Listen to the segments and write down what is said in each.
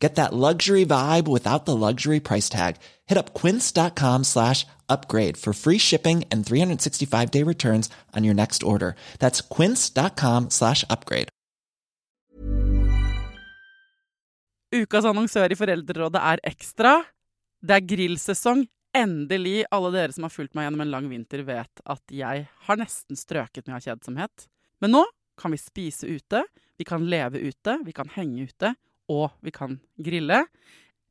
Get that luxury vibe without the luxury price tag. Hit up quince.com slash upgrade for free shipping and 365 day returns on your next order. That's quince.com slash upgrade. Ukas annonsør i Foreldrerådet er Ekstra. Det er grillsesong. Endelig. Alle dere som har fulgt meg gjennom en lang vinter, vet at jeg har nesten strøket med av kjedsomhet. Men nå kan vi spise ute, vi kan leve ute, vi kan henge ute, og vi kan grille.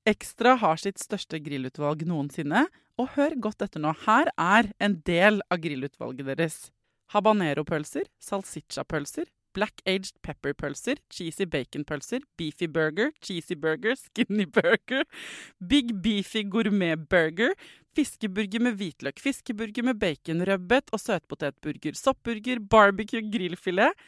Ekstra har sitt største grillutvalg noensinne, og hør godt etter nå. Her er en del av grillutvalget deres. Habanero-pølser, salsiccia-pølser, black aged pepper-pølser, cheesy bacon-pølser, beefy burger, cheesy burger, skinny burger, big beefy gourmet-burger, fiskeburger med hvitløk, fiskeburger med baconrødbet og søtpotetburger, soppburger, barbecue, grillfilet,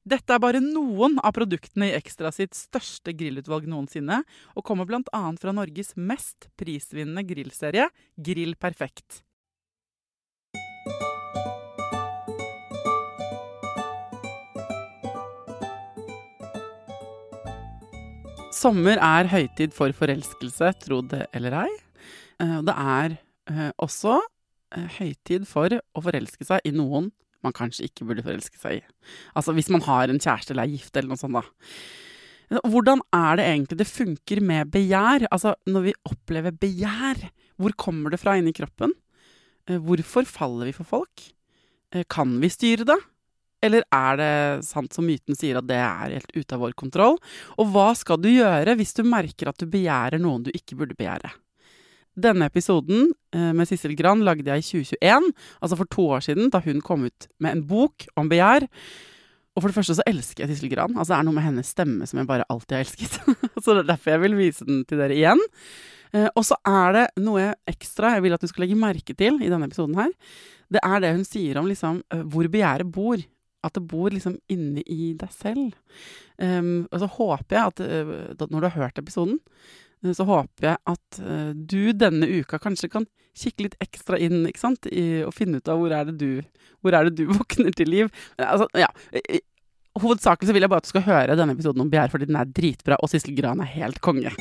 Dette er bare noen av produktene i Ekstra sitt største grillutvalg noensinne, og kommer bl.a. fra Norges mest prisvinnende grillserie, Grill Perfekt. Sommer er høytid for forelskelse, tro det eller ei. Eh, Det er eh, også eh, høytid for å forelske seg i noen man kanskje ikke burde forelske seg i. Altså hvis man har en kjæreste eller er gift eller noe sånt, da. Hvordan er det egentlig det funker med begjær? Altså når vi opplever begjær, hvor kommer det fra inni kroppen? Eh, Hvorfor faller vi for folk? Eh, Kan vi styre det? Eller er det sant som myten sier at det er helt ute av vår kontroll? Og hva skal du gjøre hvis du merker at du begjærer noen du ikke burde begjære? Denne episoden eh, med Sissel Gran lagde jeg i 2021, altså for to år siden, da hun kom ut med en bok om begjær. Og for det første så elsker jeg Sissel Gran. Altså Det er noe med hennes stemme som jeg bare alltid har elsket. så det er derfor jeg vil vise den til dere igjen. Eh, og så er det noe ekstra jeg vil at du skal legge merke til i denne episoden her. Det er det hun sier om liksom eh, hvor begjæret bor. At det bor liksom inni i deg selv. Um, og så håper jeg at uh, når du har hørt episoden, så håper jeg at eh, du denne uka kanskje kan kikke litt ekstra inn ikke sant? I, og finne ut av hvor er det du, hvor er det du våkner til liv. Altså, ja. Hovedsakelig så vil jeg bare at du skal høre denne episoden om begjær, fordi den er dritbra, og Sissel Gran er helt konge.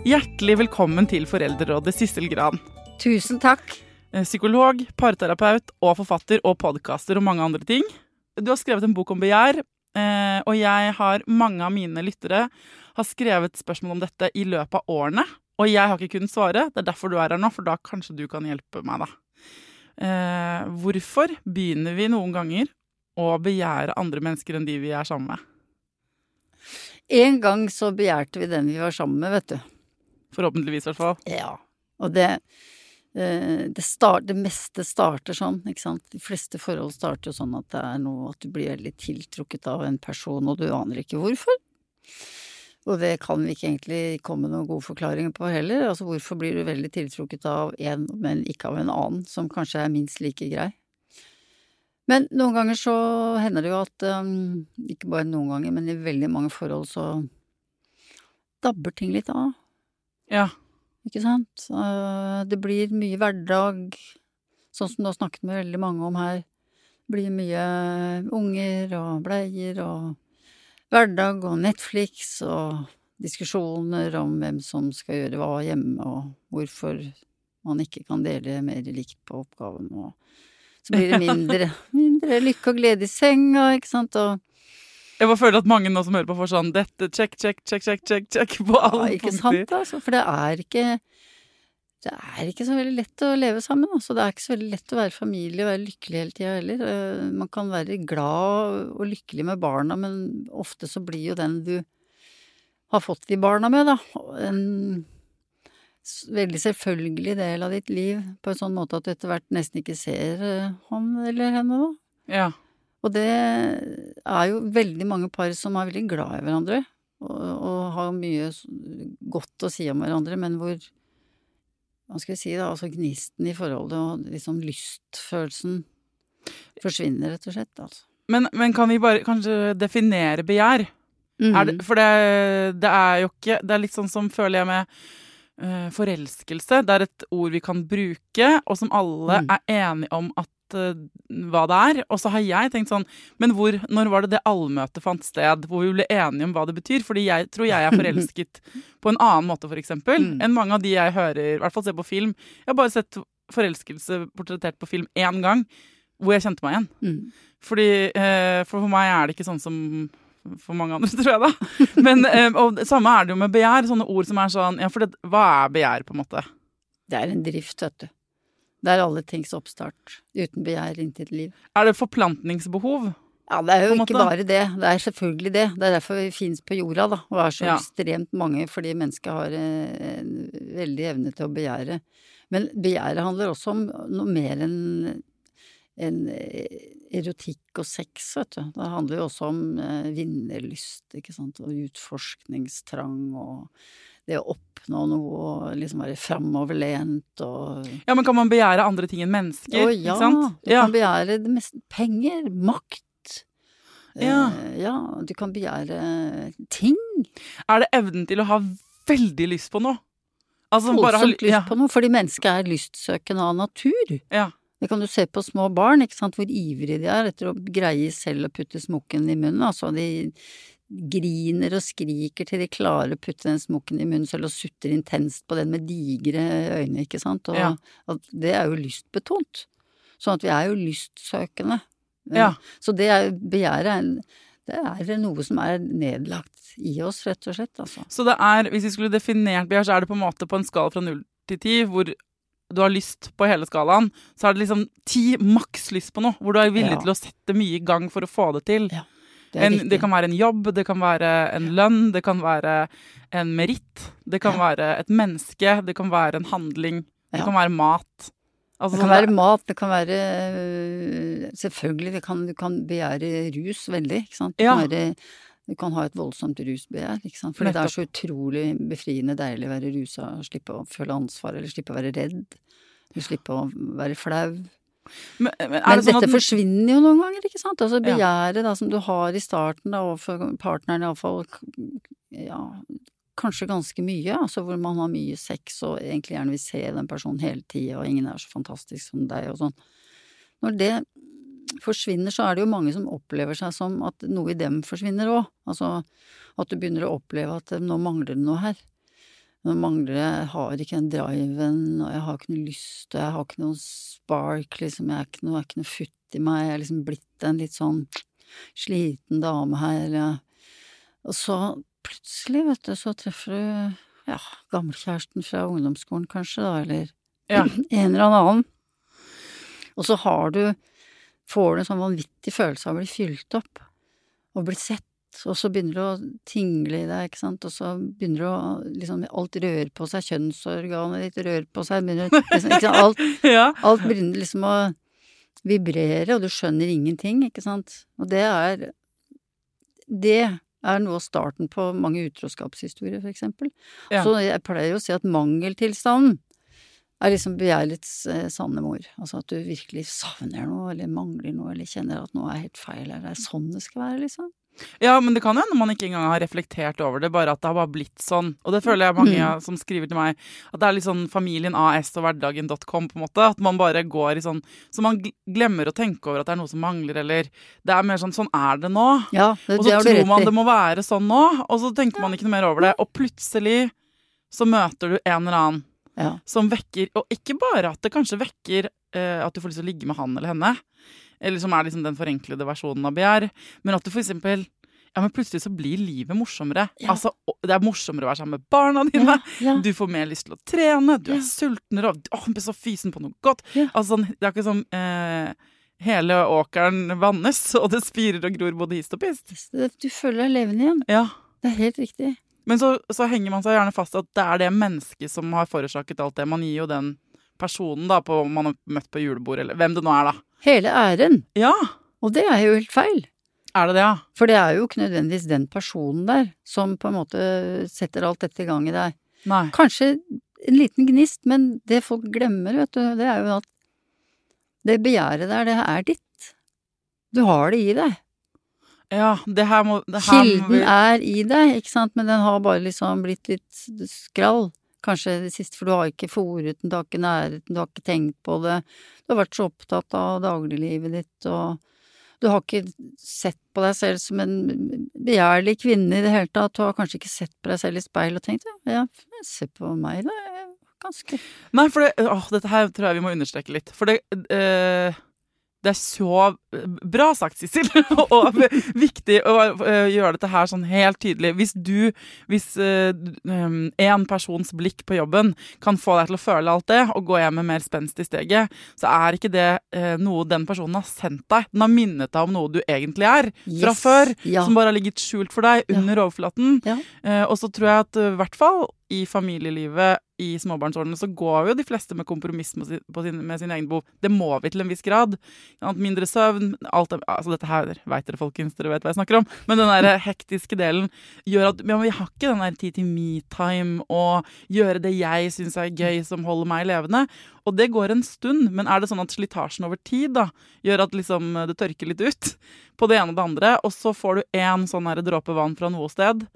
Hjertelig velkommen til Foreldrerådet, Sissel Gran. Tusen takk. Eh, Psykolog, parterapeut og forfatter og podkaster og mange andre ting. Du har skrevet en bok om begjær, eh, og jeg har mange av mine lyttere har skrevet spørsmål om dette i løpet av årene. Og jeg har ikke kunnet svare. Det er derfor du er her nå, for da kanskje du kan hjelpe meg, da. Eh, hvorfor begynner vi noen ganger å begjære andre mennesker enn de vi er sammen med? En gang så begjærte vi den vi var sammen med, vet du. Forhåpentligvis, i hvert fall. Ja. Og det eh, det, start, det meste starter sånn, ikke sant. De fleste forhold starter jo sånn at det er noe at du blir veldig tiltrukket av en person, og du aner ikke hvorfor. Og det kan vi ikke egentlig komme noen gode forklaringer på heller. Altså hvorfor blir du veldig tiltrukket av en, men ikke av en annen, som kanskje er minst like grei. Men noen ganger så hender det jo at um, Ikke bare noen ganger, men i veldig mange forhold så dabber ting litt av. Ja. Ikke sant? Eh, Det blir mye hverdag, sånn som du har snakket med veldig mange om her. Det blir mye unger og bleier og hverdag og Netflix og diskusjoner om hvem som skal gjøre hva hjemme, og hvorfor man ikke kan dele mer likt på oppgaven. Og så blir det mindre, mindre lykke og glede i senga, ikke sant. Og Jeg bare føler at mange nå som hører på, får sånn dette check, check, check, check, check, check på alle Ja, ikke punkter. sant, altså. For det er ikke det er ikke så veldig lett å leve sammen. Altså. Det er ikke så veldig lett å være familie og være lykkelig hele tida heller. Eh, man kan være glad og lykkelig med barna, men ofte så blir jo den du har fått de barna med, da, en veldig selvfølgelig del av ditt liv, på en sånn måte at du etter hvert nesten ikke ser eh, han eller henne, da. Ja. Og det er jo veldig mange par som er veldig glad i hverandre, og, og har mye godt å si om hverandre, men hvor hva skal jeg si da, altså gnisten i forholdet og liksom lystfølelsen forsvinner, rett og slett. altså. Men, men kan vi bare kanskje definere begjær? Mm. Det, for det, det er jo ikke Det er litt sånn som, føler jeg, med uh, forelskelse. Det er et ord vi kan bruke, og som alle Mm. er enige om at hva det er. Og så har jeg tenkt sånn Men hvor, når var det det allmøtet fant sted, hvor vi ble enige om hva det betyr? Fordi jeg tror jeg er forelsket på en annen måte, eksempel, Mm. enn mange av de jeg hører, i hvert fall ser på film. Jeg har bare sett forelskelse portrettert på film én gang, hvor jeg kjente meg igjen. Mm. Fordi, eh, for for meg er det ikke sånn som for mange andre, tror jeg da. Men, eh, og det samme er det jo med begjær. Sånne ord som er sånn Ja, for det, hva er begjær, på en måte? Det er en drift, vet du. Det er alle tings oppstart. Uten begjær inntil liv. Er det forplantningsbehov? Ja, det er jo ikke bare det. Det er selvfølgelig det. Det er derfor vi finnes på jorda, da. Og er så Ja. ekstremt mange, fordi mennesket har eh, en veldig evne til å begjære. Men begjæret handler også om noe mer enn enn, eh, erotikk og sex, vet du. Det handler jo også om eh, vinnerlyst, ikke sant, og utforskningstrang og det å oppnå noe og liksom være framoverlent og Ja, men kan man begjære andre ting enn mennesker? Å ja, du Ja. kan begjære det meste Penger, makt. Ja. Eh, ja, du kan begjære ting. Er det evnen til å ha veldig lyst på noe? Altså, Voldsomt lyst ja, på noe, fordi mennesket er lystsøkende av natur. Ja. Det kan du se på små barn, ikke sant, hvor ivrige de er etter å greie selv å putte smokken i munnen. Altså, de griner og skriker til de klarer å putte den smokken i munnen selv og sutter intenst på den med digre øyne, ikke sant. Og Ja. det er jo lystbetont. Sånn at vi er jo lystsøkende. Ja. Så det er begjæret det er noe som er nedlagt i oss, rett og slett, altså. Så det er, hvis vi skulle definert begjær, så er det på en måte på en skala fra null til ti, hvor du har lyst på hele skalaen, så er det liksom ti maks lyst på noe, hvor du er villig Ja. til å sette mye i gang for å få det til. Ja, Det En, det kan være en jobb, det kan være en lønn, det kan være en meritt, det kan være et menneske, det kan være en handling, det Ja. kan være mat. Altså, Det kan sånn være mat, det kan være øh, Selvfølgelig, det kan, du kan begjære rus veldig, ikke sant. Du, Ja. kan være, du kan ha et voldsomt rusbegjær, ikke sant. Fordi det er så utrolig befriende deilig å være rusa, slippe å føle ansvar, eller slippe å være redd. Du slippe å være flau. Men, men er Men sånn dette at forsvinner jo noen ganger, ikke sant. Altså begjæret da som du har i starten da overfor partneren iallfall, ja, kanskje ganske mye, altså hvor man har mye sex og egentlig gjerne vil se den personen hele tida, og ingen er så fantastisk som deg og sånn. Når det forsvinner, så er det jo mange som opplever seg som at noe i dem forsvinner òg. Altså at du begynner å oppleve at eh, nå mangler det noe her. Nå mangler jeg jeg har ikke den driven, og jeg har ikke noe lyst, og jeg har ikke noe spark, liksom, jeg er ikke noe, er ikke noe futt i meg, jeg er liksom blitt en litt sånn sliten dame her, eller Og så plutselig, vet du, så treffer du, ja, gammelkjæresten fra ungdomsskolen kanskje, da, eller Ja. en eller annen. Og så har du, får du en sånn vanvittig følelse av å bli fylt opp, og blitt sett, og så begynner det å tingle i deg, ikke sant, og så begynner det å liksom alt rører på seg, kjønnsorganet ditt rører på seg, begynner liksom, ikke sant, alt, Ja. alt begynner liksom å vibrere, og du skjønner ingenting, ikke sant, og det er, det er noe av starten på mange utroskapshistorier, for eksempel. Ja. Så jeg pleier å si at mangeltilstanden er liksom begjærets eh, sanne mor. Altså at du virkelig savner noe, eller mangler noe, eller kjenner at noe er helt feil, eller det er sånn det skal være, liksom. Ja, men det kan jo hende man ikke engang har reflektert over det, bare at det har bare blitt sånn. Og det føler jeg mange Mm. som skriver til meg, at det er litt sånn familien AS og hverdagen.com, på en måte. At man bare går i sånn Så man glemmer å tenke over at det er noe som mangler, eller Det er mer sånn sånn er det nå. Ja, det, Og så det tror man det må være sånn nå, og så tenker man ikke noe mer over det. Og plutselig så møter du en eller annen Ja. som vekker Og ikke bare at det kanskje vekker eh, at du får lyst til å ligge med han eller henne, eller som er liksom den forenklede versjonen av begjær, men at du for eksempel Ja, men plutselig så blir livet morsommere. Ja. Altså, Det er morsommere å være sammen med barna dine. ja. Du får mer lyst til å trene, du Ja. er sultnere og åh, blir så fysen på noe godt. Ja. Altså, sånn, det er ikke sånn eh, hele åkeren vannes, og det spirer og gror både hist og pist. Du føler deg levende igjen. Ja. Det er helt riktig. Men så, så henger man seg gjerne fast at det er det mennesket som har forårsaket alt det. Man gir jo den personen da, på, man har møtt på julebord, eller hvem det nå er, da. Hele æren. Ja, Og det er jo helt feil. er det det, ja? For det er jo ikke nødvendigvis den personen der som på en måte setter alt dette i gang i deg. Nei. Kanskje en liten gnist, men det folk glemmer, vet du, det er jo at det begjæret der, det er ditt. Du har det i deg. Ja, det her må det her må Kilden vi, er i deg, ikke sant, men den har bare liksom blitt litt skrall. Kanskje det siste, for du har ikke fôret den, du har ikke nærheten, du har ikke tenkt på det. Du har vært så opptatt av dagliglivet ditt, og du har ikke sett på deg selv som en begjærlig kvinne i det hele tatt. Du har kanskje ikke sett på deg selv i speil og tenkt ja, se på meg, da. Ganske Nei, for det, åh, dette her tror jeg vi må understreke litt. For det eh, det er så bra sagt, Sissel, og viktig å eh, gjøre dette her sånn helt tydelig. Hvis du, hvis én persons blikk på jobben kan få deg til å føle alt det, og gå hjem med mer spenst i steget, så er ikke det eh, noe den personen har sendt deg. Den har minnet deg om noe du egentlig er fra Yes, før, ja. som bare har ligget skjult for deg Ja. under overflaten. Ja. Eh, og så tror jeg at eh, i hvert fall i familielivet i småbarnsårene så går jo de fleste med kompromiss med, sin, på sin, med sine egne behov. Det må vi til en viss grad. Mindre søvn alt altså Dette her vet dere, folkens. Dere vet hva jeg snakker om. Men den der hektiske delen gjør at ja, vi har ikke den der tid til me-time og gjøre det jeg syns er gøy, som holder meg levende. Og det går en stund, men er det sånn at slitasjen over tid da, gjør at liksom det tørker litt ut på det ene og det andre, og så får du én sånn dråpe vann fra noe sted,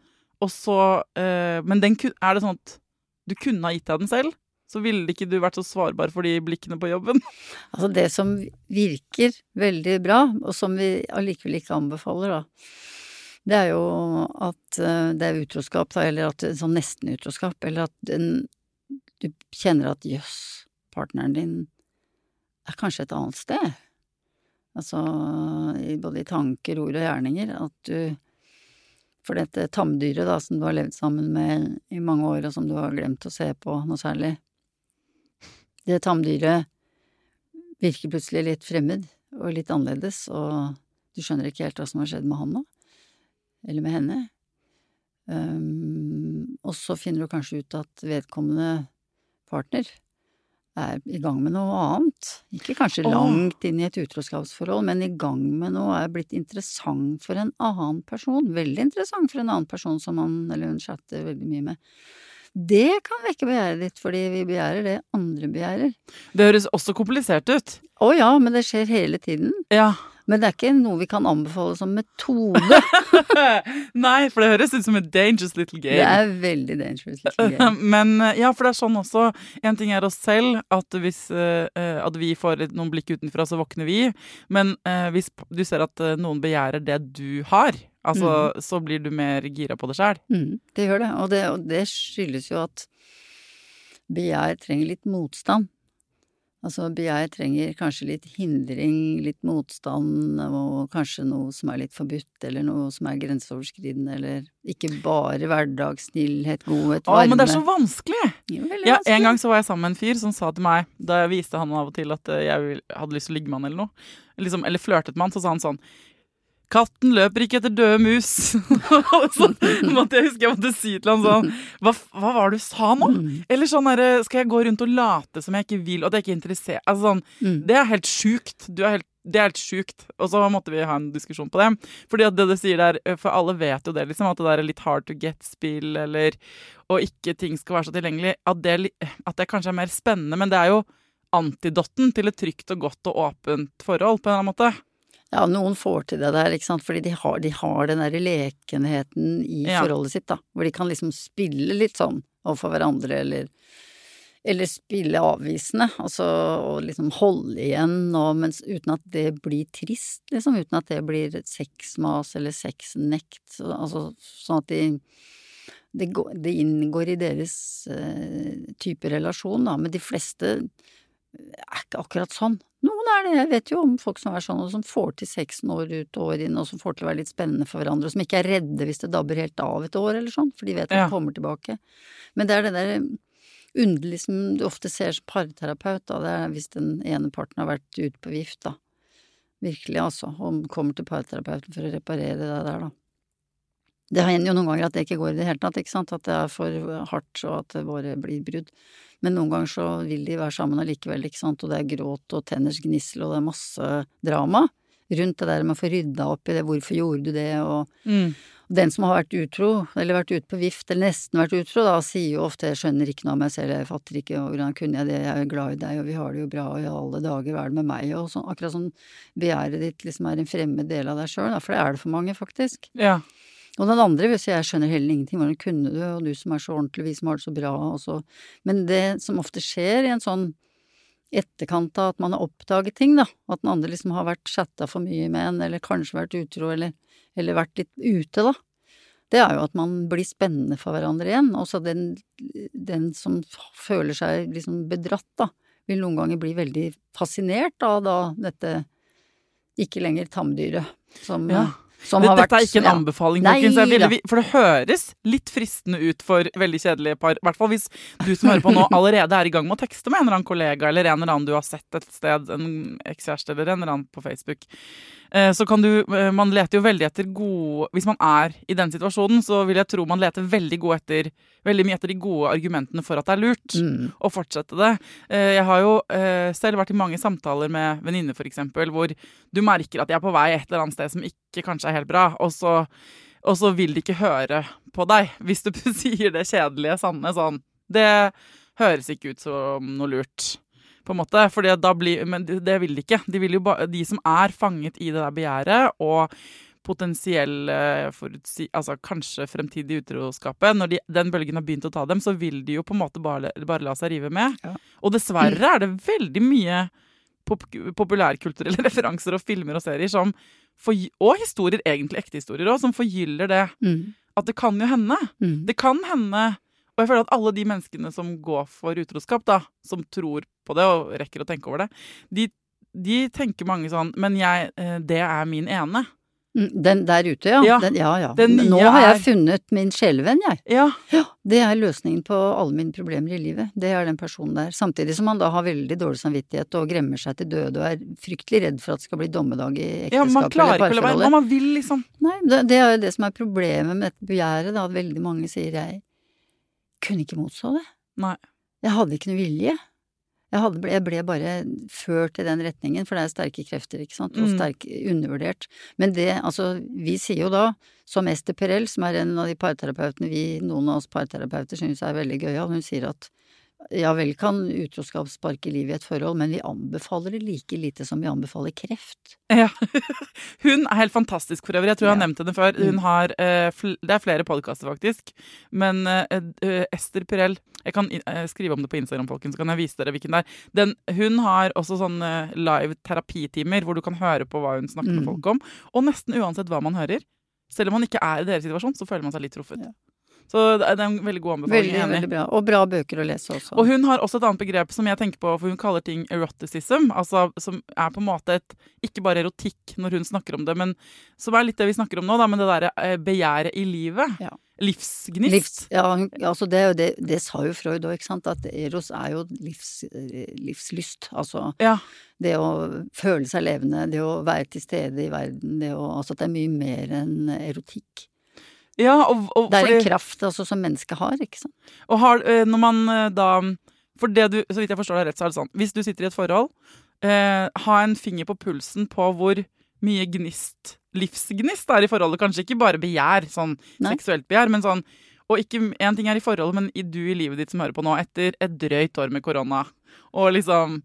og så eh, Men den, er det sånn at du kunne ha gitt deg den selv? Så ville ikke du vært så svarbar for de blikkene på jobben? Altså det som virker veldig bra, og som vi allikevel ikke anbefaler, da, det er jo at eh, det er utroskap, da, eller at sånn nesten-utroskap, eller at den, du kjenner at jøss, partneren din er kanskje et annet sted. Altså både i tanker, ord og gjerninger, at du For dette tamdyret da, som du har levd sammen med i mange år, og som du har glemt å se på noe særlig, det tamdyret virker plutselig litt fremmed og litt annerledes, og du skjønner ikke helt hva som har skjedd med han nå, eller med henne. Um, og så finner du kanskje ut at vedkommende partner er i gang med noe annet. Ikke kanskje langt inn i et utroskapsforhold, men i gang med noe, er blitt interessant for en annen person. Veldig interessant for en annen person som han eller hun chatter veldig mye med. Det kan vekke begjæret ditt, fordi vi begjærer det andre begjærer. Det høres også komplisert ut. Å ja, men det skjer hele tiden. Ja. Men det er ikke noe vi kan anbefale som metode. Nei, for det høres ut som et dangerous little game. Det er veldig dangerous. little game. Men eh, ja, for det er sånn også. En ting er oss selv, at hvis eh, at vi får noen blikk utenfra, så våkner vi. Men uh, hvis du ser at noen begjærer det du har, altså, så blir du mer gira på det sjæl. Mm, det gjør det. Og, det. og det skyldes jo at begjær trenger litt motstand. Altså begjær trenger kanskje litt hindring, litt motstand, og kanskje noe som er litt forbudt, eller noe som er grenseoverskridende, eller ikke bare hverdagssnillhet, godhet, Å, varme. men det er så vanskelig! Jo, vanskelig. Ja. En gang så var jeg sammen med en fyr som sa til meg, da jeg viste han av og til at eh, jeg hadde lyst til å ligge med han eller noe, liksom, eller flørtet med han, så sa han sånn Katten løper ikke etter døde mus. så måtte jeg huske jeg måtte si til han sånn Hva, hva var det du sa nå? Mm, Eller sånn herre Skal jeg gå rundt og late som jeg ikke vil, og at jeg ikke er interessert Altså sånn mm. Det er helt sjukt. Du er helt det er helt sjukt. Og så måtte vi ha en diskusjon på det. Fordi det du sier der, For alle vet jo det, liksom, at det der er litt hard to get-spill, eller Og ikke ting skal være så tilgjengelig. At det, at det kanskje er mer spennende, men det er jo antidotten til et trygt og godt og åpent forhold, på en eller annen måte. Ja, noen får til det der, ikke sant, fordi de har, de har den derre lekenheten i Ja. forholdet sitt, da. Hvor de kan liksom spille litt sånn overfor hverandre, eller, eller spille avvisende, altså og liksom holde igjen, og, mens, uten at det blir trist, liksom. Uten at det blir sexmas eller sexnekt. Så, altså sånn at de det, går, det inngår i deres eh, type relasjon, da. Men de fleste er ikke akkurat sånn. Noen er det. Jeg vet jo om folk som er sånn, og som får til sexen år ut og år inn, og som får til å være litt spennende for hverandre, og som ikke er redde hvis det dabber helt av et år eller sånn, for de vet at Ja. det kommer tilbake. Men det er det der underlig som du ofte ser som parterapeut, da, det er hvis den ene parten har vært ute på vift, da. Virkelig, altså. Og kommer til parterapeuten for å reparere det der, da. Det hender jo noen ganger at det ikke går i det hele tatt, ikke sant, at det er for hardt og at det bare blir brudd. Men noen ganger så vil de være sammen allikevel, ikke sant, og det er gråt og tenners gnissel og det er masse drama rundt det der med å få rydda opp i det, hvorfor gjorde du det, og Mm. den som har vært utro, eller vært ute på vift, eller nesten vært utro, da sier jo ofte 'jeg skjønner ikke noe av meg selv, jeg fatter ikke hvordan kunne jeg det, jeg er glad i deg, og vi har det jo bra, og i alle dager, hva er det med meg, og sånn, akkurat sånn begjæret ditt liksom er en fremmed del av deg sjøl, for det er det for mange, faktisk. Ja. Og den andre hvis 'jeg skjønner heller ingenting, hvordan kunne du', og du som er så ordentlig, vi som har det så bra, og så Men det som ofte skjer i en sånn etterkant av at man har oppdaget ting, da, at den andre liksom har vært chatta for mye med en, eller kanskje vært utro, eller, eller vært litt ute, da. Det er jo at man blir spennende for hverandre igjen. Også den, den som føler seg liksom bedratt, da, vil noen ganger bli veldig fascinert av da dette ikke lenger tamdyret som, Ja. Som Det, har vært dette er ikke en ja. anbefaling, folkens. Ville for det høres litt fristende ut for veldig kjedelige par. I hvert fall hvis du som hører på nå allerede er i gang med å tekste med en eller annen kollega eller en eller annen du har sett et sted, en ekskjæreste eller en eller annen på Facebook. Eh, Så kan du eh, Man leter jo veldig etter gode Hvis man er i den situasjonen, så vil jeg tro man leter veldig, god etter, veldig mye etter de gode argumentene for at det er lurt Mm. å fortsette det. Eh, Jeg har jo selv vært i mange samtaler med venninner, f.eks., hvor du merker at de er på vei et eller annet sted som ikke kanskje er helt bra, og så, og så vil de ikke høre på deg hvis du sier det kjedelige, sanne sånn. Det høres ikke ut som noe lurt. På en måte, fordi da blir, Men det vil de ikke. De, vil jo ba, de som er fanget i det der begjæret og potensiell forutsi... Altså kanskje fremtidig utroskapet. Når de, den bølgen har begynt å ta dem, så vil de jo på en måte bare, bare la seg rive med. Ja. Og dessverre er det veldig mye pop populærkulturelle referanser og filmer og serier som Og historier, egentlig ekte historier òg, som forgyller det. Mm. At det kan jo hende. Mm. Det kan hende Og jeg føler at alle de menneskene som går for utroskap, da, som tror på det og rekker å tenke over det, de, de tenker mange sånn Men jeg, eh, det er min ene. Mm, Den der ute, ja. Ja. Den, ja, ja. Den Nå har jeg er- funnet min sjelevenn, jeg. Ja. Ja, det er løsningen på alle mine problemer i livet. Det er den personen der. Samtidig som han da har veldig dårlig samvittighet og gremmer seg til døde og er fryktelig redd for at det skal bli dommedag i ja, man ekteskapet klarer eller parforholdet. Man vil liksom Nei, det, det er jo det som er problemet med dette begjæret, da, at veldig mange sier jeg kunne ikke motstå det. Nei. Jeg hadde ikke noe vilje. Jeg, hadde, jeg ble bare ført i den retningen, for det er sterke krefter, ikke sant, og Mm. sterk, undervurdert. Men det, altså, vi sier jo da, som Ester Perel, som er en av de parterapeutene vi, noen av oss parterapeuter synes er veldig gøyal, hun sier at ja vel kan utroskap sparke liv i et forhold, men vi anbefaler det like lite som vi anbefaler kreft. Ja. Hun er helt fantastisk for øvrig. Jeg tror jeg har Ja. nevnt henne før. Hun Mm. har, eh, det er flere podkaster, faktisk. Men eh, eh, Ester Pirell Jeg kan skrive om det på Instagram, folkens, så kan jeg vise dere hvilken det er. Den, hun har også sånne live terapitimer hvor du kan høre på hva hun snakker med Mm. folk om. Og nesten uansett hva man hører, selv om man ikke er i deres situasjon, så føler man seg litt truffet. Ja. Så det er en veldig god anbefaling. Veldig, veldig bra. Og bra bøker å lese også. Og hun har også et annet begrep som jeg tenker på, for hun kaller ting eroticism. Altså som er på en måte et Ikke bare erotikk når hun snakker om det, men som er litt det vi snakker om nå, da, men det derre eh, begjæret i livet. Ja. Livsgnist. Livs, ja, hun, altså det, det, det sa jo Freud òg, ikke sant, at eros er jo livs, livslyst. Altså Ja. det å føle seg levende, det å være til stede i verden, det å Altså at det er mye mer enn erotikk. Ja og, og, Det er en fordi- kraft altså som mennesket har, ikke sant. Og har, eh, når man eh, da For det du, så vidt jeg forstår deg rett, så er det sånn Hvis du sitter i et forhold, eh, ha en finger på pulsen på hvor mye gnist, livsgnist, er i forholdet. Kanskje ikke bare begjær, sånn Nei. seksuelt begjær, men sånn Og ikke én ting er i forholdet, men i du i livet ditt som hører på nå, etter et drøyt år med korona, og liksom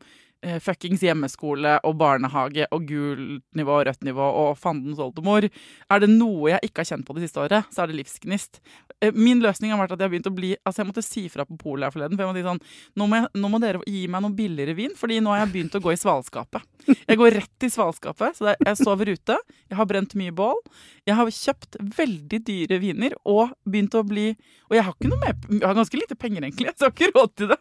fuckings hjemmeskole og barnehage og gult nivå og rødt nivå og fandens oldemor. Er det noe jeg ikke har kjent på det siste året, så er det livsgnist. Eh, Min løsning har vært at jeg har begynt å bli Altså, jeg måtte si fra på polet her forleden. For jeg måtte si sånn nå må, jeg, nå må dere gi meg noe billigere vin, fordi nå har jeg begynt å gå i svalskapet. Jeg går rett i svalskapet. Så jeg sover ute. Jeg har brent mye bål. Jeg har kjøpt veldig dyre viner og begynt å bli Og jeg har ikke noe med, Jeg har ganske lite penger, egentlig. Så jeg har ikke råd til det.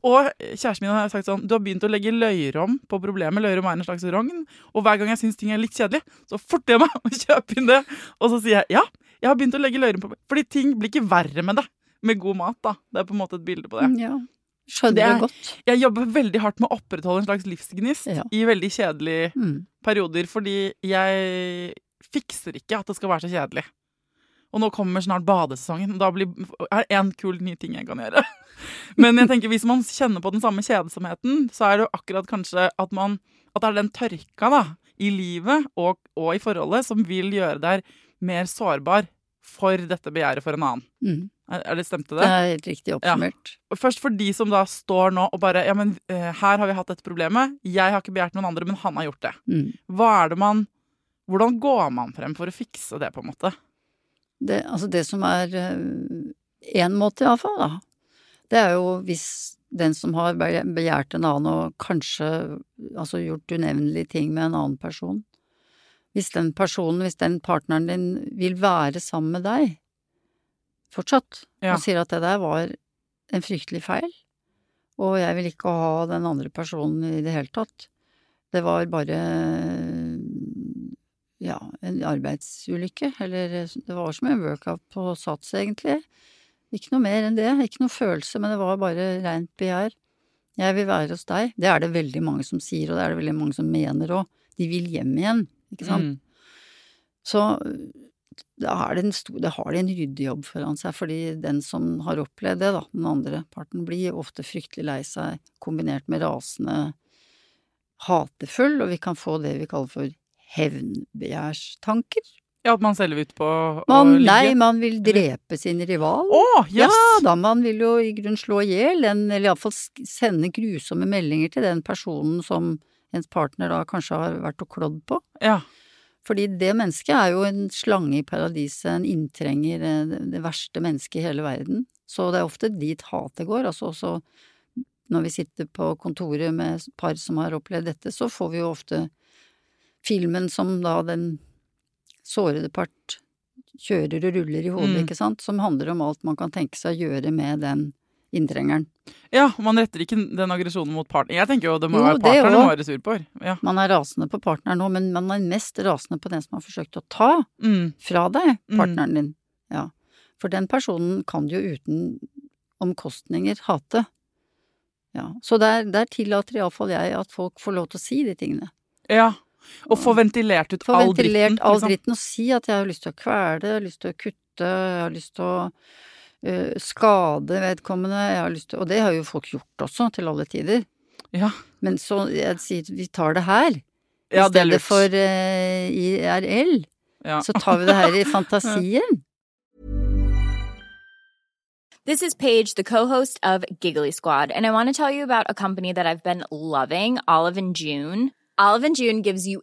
Og kjæresten min har sagt sånn Du har begynt å legge løyrom på problemet. Løyrom er en slags rogn. Og hver gang jeg syns ting er litt kjedelig, så forter jeg meg å kjøpe inn det. Og så sier jeg ja, jeg har begynt å legge løyrom på Fordi ting blir ikke verre med det. Med god mat, da. Det er på en måte et bilde på det. Ja. Skjønner det godt. Jeg jobber veldig hardt med å opprettholde en slags livsgnist Ja. i veldig kjedelige Mm. perioder, fordi jeg fikser ikke at det skal være så kjedelig. Og nå kommer snart badesesongen, og da blir, er det én kul ny ting jeg kan gjøre. Men jeg tenker hvis man kjenner på den samme kjedsomheten, så er det jo akkurat kanskje at man At det er den tørka da, i livet og, og i forholdet som vil gjøre deg mer sårbar for dette begjæret for en annen. Mm. Er, det stemte Det det? er helt riktig oppsummert. Først for de som da står nå og bare Ja, men eh, her har vi hatt dette problemet. Jeg har ikke begjært noen andre, men han har gjort det. Mm. Hva er det man Hvordan går man frem for å fikse det, på en måte? Det, altså det som er én måte, iallfall, da, det er jo hvis den som har be- begjært en annen og kanskje altså gjort unevnelige ting med en annen person Hvis den personen, hvis den partneren din vil være sammen med deg fortsatt, Ja. og sier at det der var en fryktelig feil, og jeg vil ikke ha den andre personen i det hele tatt, det var bare ja, en arbeidsulykke, eller det var som en workout på sats, egentlig. Ikke noe mer enn det, ikke noe følelse, men det var bare rent begjær. Jeg vil være hos deg. Det er det veldig mange som sier, og det er det veldig mange som mener òg. De vil hjem igjen, ikke sant. Mm. Så da har de en, en ryddejobb foran seg, fordi den som har opplevd det, da, den andre parten, blir ofte fryktelig lei seg, kombinert med rasende, hatefull, og vi kan få det vi kaller for hevnbegjærstanker. Ja, at man selv vil ut på å ligge? nei, man vil drepe sin rival. Å, Ja da, man vil jo i grunnen slå i hjel den, eller iallfall sende grusomme meldinger til den personen som ens partner da kanskje har vært og klådd på. Ja. Fordi det mennesket er jo en slange i paradiset, en inntrenger, eh, det, det verste mennesket i hele verden. Så det er ofte dit hatet går. Altså også når vi sitter på kontoret med par som har opplevd dette, så får vi jo ofte filmen som da den sårede part kjører og ruller i hodet, Mm. ikke sant, som handler om alt man kan tenke seg å gjøre med den inntrengeren. ja, man retter ikke den aggresjonen mot partneren. Jeg tenker jo det må Jo, være partneren man må være sur på. Ja. Man er rasende på partneren nå, men man er mest rasende på den som har forsøkt å ta Mm. fra deg, Mm. partneren din. Ja. For den personen kan du jo uten omkostninger hate. Ja. Så der, der tillater iallfall jeg at folk får lov til å si de tingene. ja. Og få ventilert ut Få all ventilert dritten. all liksom. dritten og si at jeg har lyst til å kvele, jeg har lyst til å kutte, jeg har lyst til å skade vedkommende, jeg har lyst til Og det har jo folk gjort også, til alle tider. Ja. Men så jeg sier vi tar det her, i ja, det er stedet lurt. for uh, IRL. ja. Så tar vi det her i fantasien. This is Paige, the co-host of Giggly Squad, and I want to tell you about a company that I've been loving, Olive and June. Olive and June gives you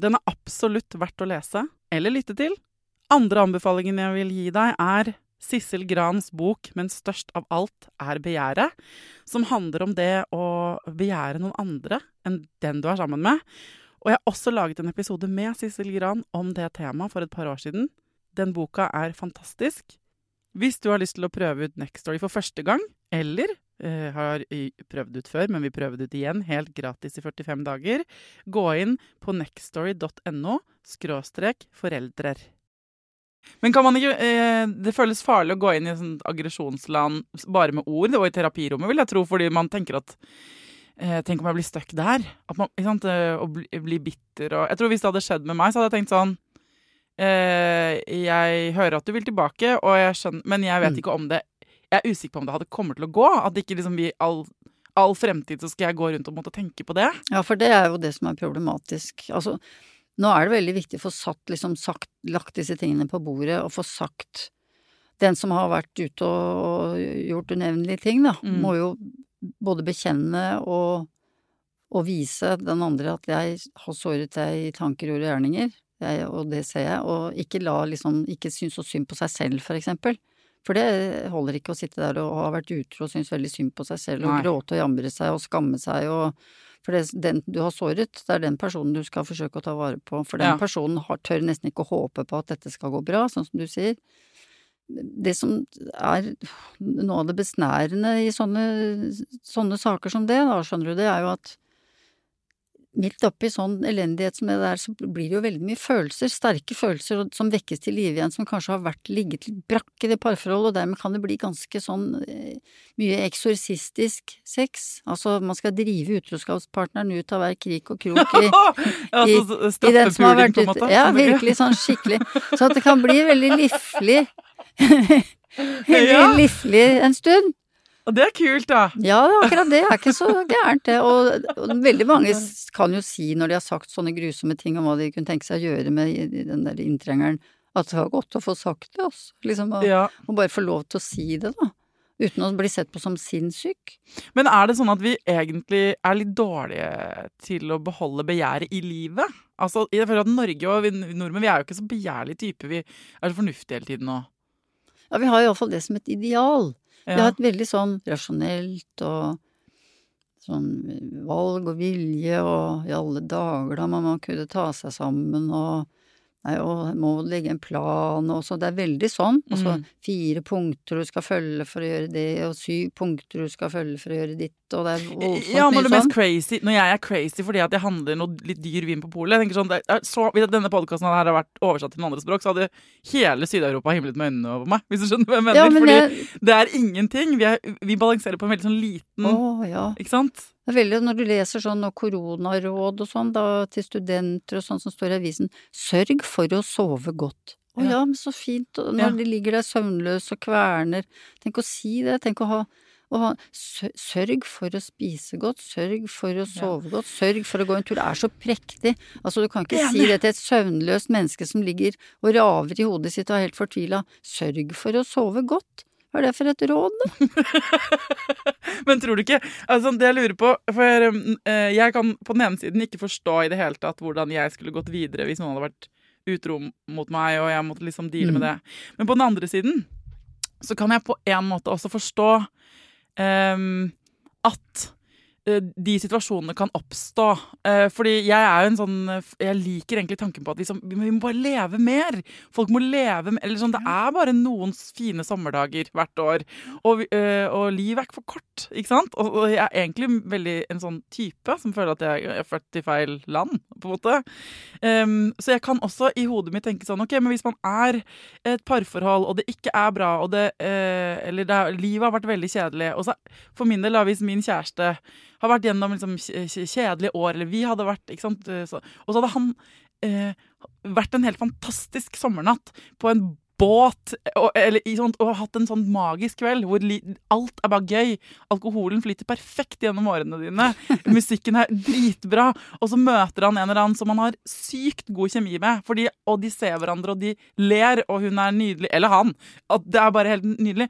Den er absolutt verdt å lese eller lytte til. Andre anbefalingen jeg vil gi deg, er Sissel Grans bok 'Men størst av alt er begjæret', som handler om det å begjære noen andre enn den du er sammen med. Og jeg har også laget en episode med Sissel Gran om det temaet for et par år siden. Den boka er fantastisk. Hvis du har lyst til å prøve ut Next Story for første gang, eller eh, har prøvd ut før, men vi prøver det ut igjen helt gratis i 45 dager, gå inn på nextstory.no skråstrek foreldrer. Men kan man ikke eh, Det føles farlig å gå inn i sånn aggresjonsland bare med ord, og i terapirommet, vil jeg tro, fordi man tenker at eh, Tenk om jeg blir stuck der? At man, sant, Å bli, bli bitter og Jeg tror hvis det hadde skjedd med meg, så hadde jeg tenkt sånn Eh, jeg hører at du vil tilbake, jeg skjønner, men jeg vet mm. ikke om det Jeg er usikker på om det hadde kommet til å gå. At ikke liksom vi all, all fremtid så skal jeg gå rundt og måtte tenke på det. Ja, for det er jo det som er problematisk. Altså, nå er det veldig viktig å få satt, liksom, sagt, lagt disse tingene på bordet, og få sagt Den som har vært ute og gjort unevnelige ting, da, mm. må jo både bekjenne og, og vise den andre at jeg har såret deg i tanker, ord og gjerninger. Jeg, og det ser jeg. Og ikke la liksom Ikke synes så synd på seg selv, for eksempel. For det holder ikke å sitte der og ha vært utro og synes veldig synd på seg selv og Nei. gråte og jamre seg og skamme seg og For det, den du har såret, det er den personen du skal forsøke å ta vare på. For den ja. personen har, tør nesten ikke å håpe på at dette skal gå bra, sånn som du sier. Det som er noe av det besnærende i sånne, sånne saker som det, da, skjønner du, det er jo at midt oppi sånn elendighet som det der, så blir det jo veldig mye følelser, sterke følelser som vekkes til live igjen, som kanskje har vært ligget litt brakk i det parforholdet, og dermed kan det bli ganske sånn eh, mye eksorsistisk sex. Altså, man skal drive utroskapspartneren ut av hver krik og krok i, i, i den som har vært ute. Ja, virkelig sånn skikkelig. Så at det kan bli veldig liflig. veldig liflig en stund. Og det er kult, da. Ja, akkurat det er ikke så gærent, det. Og, og, veldig mange kan jo si, når de har sagt sånne grusomme ting om hva de kunne tenke seg å gjøre med den der inntrengeren, at det var godt å få sagt det, altså. Liksom og, ja. og bare få lov til å si det, da. Uten å bli sett på som sinnssyk. Men er det sånn at vi egentlig er litt dårlige til å beholde begjæret i livet? Altså, jeg føler at Norge og vi nordmenn vi er jo ikke så begjærlige typer. Vi er så fornuftige hele tiden og Ja, vi har iallfall det som et ideal. Ja. Vi har et veldig sånn rasjonelt og sånn valg og vilje og i alle dager da må man kunne ta seg sammen og Nei, og må legge en plan og så. Det er veldig sånn. Og så mm. fire punkter du skal følge for å gjøre det, og syv punkter du skal følge for å gjøre ditt, og det er voldsomt ja, mye sånn. Crazy, når jeg er crazy fordi at jeg handler noe litt dyr vin på polet sånn, så, Hvis denne podkasten hadde vært oversatt til noen andre språk, så hadde hele Syd-Europa himlet med øynene over meg. Hvis du skjønner hva jeg mener. Ja, men fordi jeg... det er ingenting. Vi, er, vi, balanserer på en veldig sånn liten oh, ja. Ikke sant? Det er veldig, Når du leser sånn koronaråd og sånn da, til studenter og sånn som står i avisen, sørg for å sove godt. Å ja, men så fint, når ja. de ligger der søvnløse og kverner, tenk å si det, tenk å ha, ha Sørg for å spise godt, sørg for å sove godt, sørg for å gå en tur. Det er så prektig. Altså, du kan ikke si det til et søvnløst menneske som ligger og raver i hodet sitt og er helt fortvila. Sørg for å sove godt. Hva er det for et råd, da? Men tror du ikke altså, Det jeg lurer på For uh, jeg kan på den ene siden ikke forstå i det hele tatt hvordan jeg skulle gått videre hvis noen hadde vært utro mot meg, og jeg måtte liksom deale mm. med det. Men på den andre siden så kan jeg på en måte også forstå um, at de situasjonene kan oppstå. Eh, fordi jeg er jo en sånn Jeg liker egentlig tanken på at liksom, vi må bare leve mer. Folk må leve mer. Sånn, det er bare noen fine sommerdager hvert år. Og, eh, og livet er ikke for kort, ikke sant? Og, jeg er egentlig veldig en sånn type som føler at jeg er født i feil land, på en måte. Um, så jeg kan også i hodet mitt tenke sånn OK, men hvis man er et parforhold, og det ikke er bra, og det eh, Eller det, livet har vært veldig kjedelig, og så for min del, hvis min kjæreste har vært gjennom liksom, kjedelige år, eller vi hadde vært ikke sant? Så, Og så hadde han eh, vært en helt fantastisk sommernatt på en båt og, eller, sånt, og hatt en sånn magisk kveld hvor alt er bare gøy. Alkoholen flyter perfekt gjennom årene dine. Musikken er dritbra. Og så møter han en eller annen som han har sykt god kjemi med. Fordi, og de ser hverandre, og de ler, og hun er nydelig. Eller han. At det er bare helt nydelig.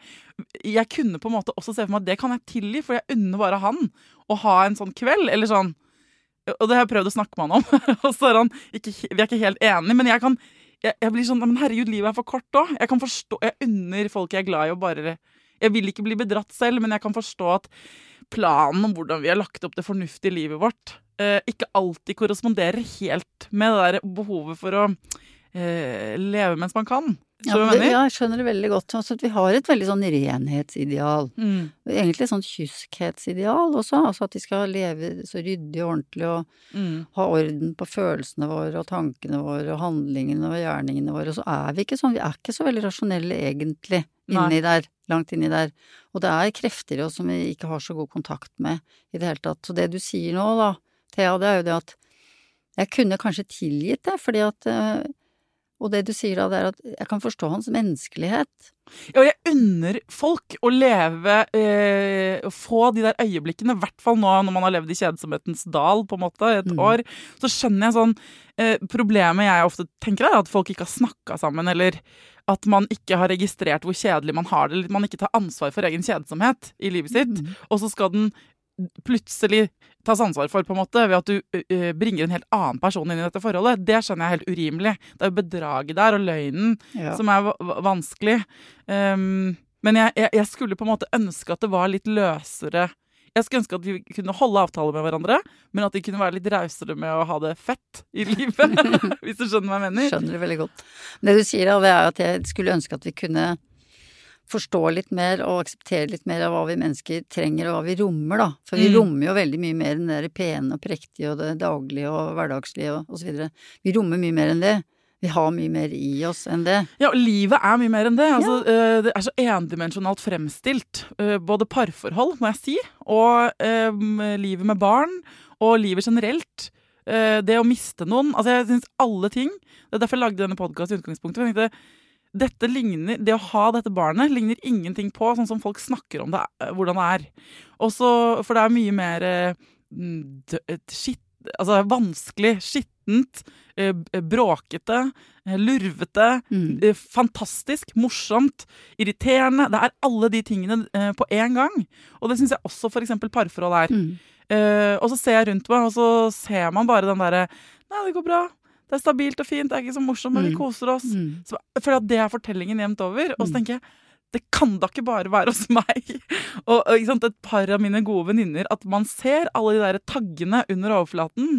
Jeg kunne på en måte også se for meg at det kan jeg tilgi, for jeg unner bare han å ha en sånn kveld. Eller sånn. Og det har jeg prøvd å snakke med han om. og så er han ikke, Vi er ikke helt enige, men jeg kan jeg, jeg, blir sånn Men herregud, livet er for kort òg. Jeg kan forstå Jeg unner folk jeg er glad i, å bare Jeg vil ikke bli bedratt selv, men jeg kan forstå at planen om hvordan vi har lagt opp det fornuftige livet vårt, eh, ikke alltid korresponderer helt med det der behovet for å eh, leve mens man kan. Ja, det, ja, jeg skjønner det veldig godt. Altså, vi har et veldig sånn renhetsideal. Mm. Egentlig et sånn kyskhetsideal også. Altså at de skal leve så ryddig og ordentlig og mm. ha orden på følelsene våre og tankene våre og handlingene og gjerningene våre. Og så er vi ikke sånn. Vi er ikke så veldig rasjonelle egentlig inni Nei. der. Langt inni der. Og det er krefter i oss som vi ikke har så god kontakt med i det hele tatt. Så det du sier nå, da, Thea, det er jo det at jeg kunne kanskje tilgitt det, fordi at uh, og det du sier da, det er at jeg kan forstå hans menneskelighet. Ja, og jeg unner folk å leve eh, Få de der øyeblikkene, i hvert fall nå når man har levd i kjedsomhetens dal på en måte, et mm. år. Så skjønner jeg sånn eh, Problemet jeg ofte tenker, er at folk ikke har snakka sammen, eller at man ikke har registrert hvor kjedelig man har det, eller man ikke tar ansvar for egen kjedsomhet i livet sitt. Mm. Og så skal den plutselig tas ansvar for, på en måte, ved at du uh, bringer en helt annen person inn i dette forholdet, det skjønner jeg helt urimelig. Det er jo bedraget der og løgnen ja. som er vanskelig. Um, men jeg, jeg, jeg, skulle på en måte ønske at det var litt løsere Jeg skulle ønske at vi kunne holde avtaler med hverandre, men at de kunne være litt rausere med å ha det fett i livet. hvis du skjønner hva jeg mener? Skjønner det veldig godt. Det du sier, da, det er at jeg skulle ønske at vi kunne forstå litt mer og akseptere litt mer av hva vi mennesker trenger og hva vi rommer, da. For vi mm. rommer jo veldig mye mer enn det pene og prektige og det daglige og hverdagslige og osv. Vi rommer mye mer enn det. Vi har mye mer i oss enn det. Ja, livet er mye mer enn det. Altså, ja. uh, det er så endimensjonalt fremstilt. Uh, både parforhold, må jeg si, og uh, livet med barn, og livet generelt. det å miste noen. Altså, jeg syns alle ting Det er derfor jeg lagde denne podkasten i utgangspunktet. Jeg tenkte dette ligner, Det å ha dette barnet ligner ingenting på sånn som folk snakker om det, eh, hvordan det er. Også, for det er mye mer eh, skitt, altså vanskelig, skittent, eh, bråkete, lurvete. Mm. Fantastisk, morsomt, irriterende. Det er alle de tingene på én gang. Og det syns jeg også f.eks. parforhold er. Mm. og så ser jeg rundt meg, og så ser man bare den derre Nei, det går bra det er stabilt og fint, det er ikke så morsomt, men vi mm. koser oss. Mm. Så, for det er fortellingen jevnt over. Og så mm. tenker jeg det kan da ikke bare være hos meg. Og, og sant, et par av mine gode venninner At man ser alle de der taggene under overflaten.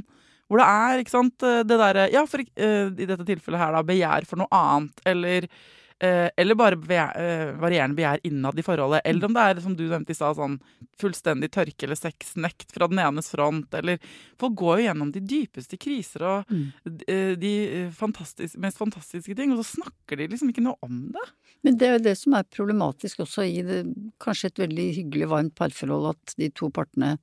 Hvor det er ikke sant, det derre Ja, for uh, i dette tilfellet her, da, begjær for noe annet. Eller Eh, eller bare eh, varierende begjær innad i forholdet. Eller om det er som du nevnte i stad, sånn fullstendig tørke eller sexnekt fra den enes front. Eller Folk går jo gjennom de dypeste kriser og mm. Eh, de fantastisk, mest fantastiske ting, og så snakker de liksom ikke noe om det. Men det er jo det som er problematisk også i det, kanskje et veldig hyggelig, varmt parforhold, at de to partene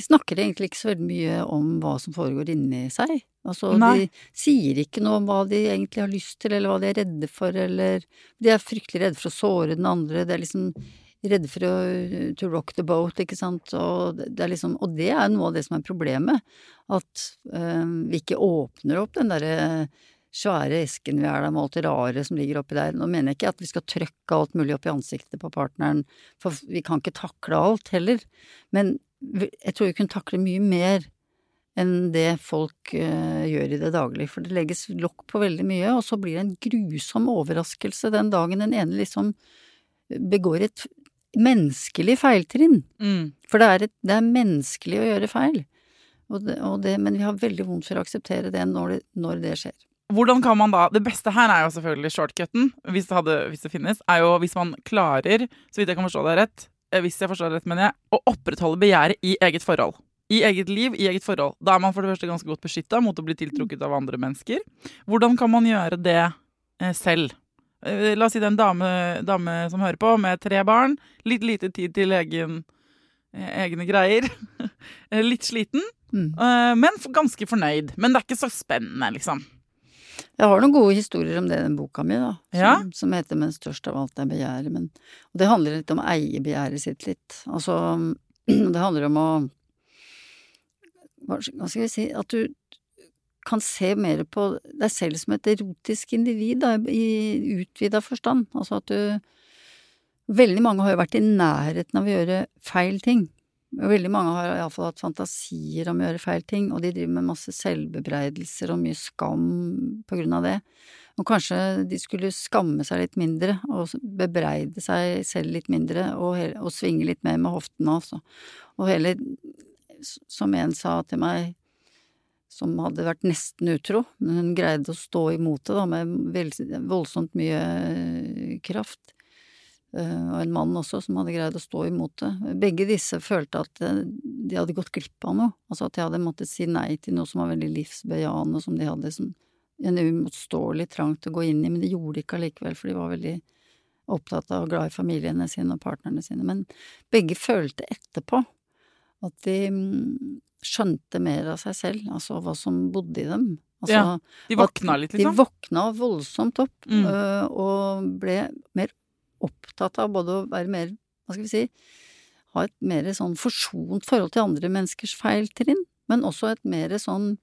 de snakker egentlig ikke så veldig mye om hva som foregår inni seg. Altså, Nei. de sier ikke noe om hva de egentlig har lyst til, eller hva de er redde for, eller De er fryktelig redde for å såre den andre, de er liksom redde for å to rock the boat, ikke sant, og det er liksom Og det er noe av det som er problemet, at øh, vi ikke åpner opp den derre svære esken vi er der med alt det rare som ligger oppi der. Nå mener jeg ikke at vi skal trøkke alt mulig opp i ansiktet på partneren, for vi kan ikke takle alt heller, men jeg tror vi kunne takle mye mer enn det folk uh, gjør i det daglige, for det legges lokk på veldig mye, og så blir det en grusom overraskelse den dagen den ene liksom begår et menneskelig feiltrinn. Mm. For det er, et, det er menneskelig å gjøre feil. Og det, og det, men vi har veldig vondt for å akseptere det når det, når det skjer. Hvordan kan man da Det beste her er jo selvfølgelig shortcuten, hvis det, hadde, hvis det finnes, er jo hvis man klarer, så vidt jeg kan forstå det rett, hvis jeg forstår det rett, mener jeg, å opprettholde begjæret i eget forhold. I eget liv, i eget forhold. Da er man for det første ganske godt beskytta mot å bli tiltrukket av andre mennesker. Hvordan kan man gjøre det eh, selv? Eh, La oss si det er en dame, dame som hører på, med tre barn. Litt lite tid til egen, eh, egne greier. Eh, litt sliten, Mm. eh, men ganske fornøyd. Men det er ikke så spennende, liksom. Jeg har noen gode historier om det i den boka mi, da. Som, Ja. som heter 'Men størst av alt er begjæret'. Men, og det handler litt om å eie begjæret sitt litt. Altså, det handler om å hva skal jeg si At du kan se mer på deg selv som et erotisk individ, da, i utvida forstand. Altså at du Veldig mange har jo vært i nærheten av å gjøre feil ting. Veldig mange har iallfall hatt fantasier om å gjøre feil ting, og de driver med masse selvbebreidelser og mye skam på grunn av det. Og kanskje de skulle skamme seg litt mindre, og bebreide seg selv litt mindre, og, hele, og svinge litt mer med hoftene, altså. Og heller, som en sa til meg, som hadde vært nesten utro, men hun greide å stå imot det, da, med voldsomt mye eh, kraft. Eh, og en mann også som hadde greid å stå imot det. Begge disse følte at eh, de hadde gått glipp av noe. Altså at de hadde måttet si nei til noe som var veldig livsbejaende, som de hadde som en uimotståelig trang til å gå inn i, men de gjorde det ikke allikevel, for de var veldig opptatt av og glad i familiene sine og partnerne sine. Men begge følte etterpå at de mm, skjønte mer av seg selv, altså hva som bodde i dem. Altså, Ja, De våkna litt, liksom. De våkna voldsomt opp, Mm. øh, og ble mer opptatt av både å være mer, hva skal vi si, ha et mer sånn forsont forhold til andre menneskers feiltrinn, men også et mer sånn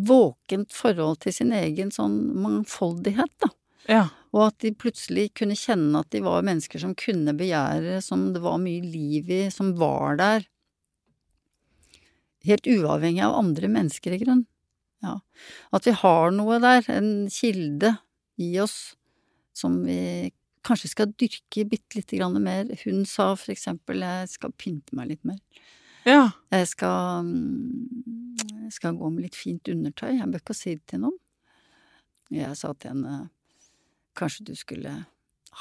våkent forhold til sin egen sånn mangfoldighet, da. Ja. Og at de plutselig kunne kjenne at de var mennesker som kunne begjære, som det var mye liv i, som var der. Helt uavhengig av andre mennesker, i grunn. Ja. At vi har noe der, en kilde i oss, som vi kanskje skal dyrke bitte lite grann mer. Hun sa for eksempel jeg skal pynte meg litt mer. ja. Jeg skal, mm, jeg skal gå med litt fint undertøy. Jeg bør ikke si det til noen. Jeg sa til henne kanskje du skulle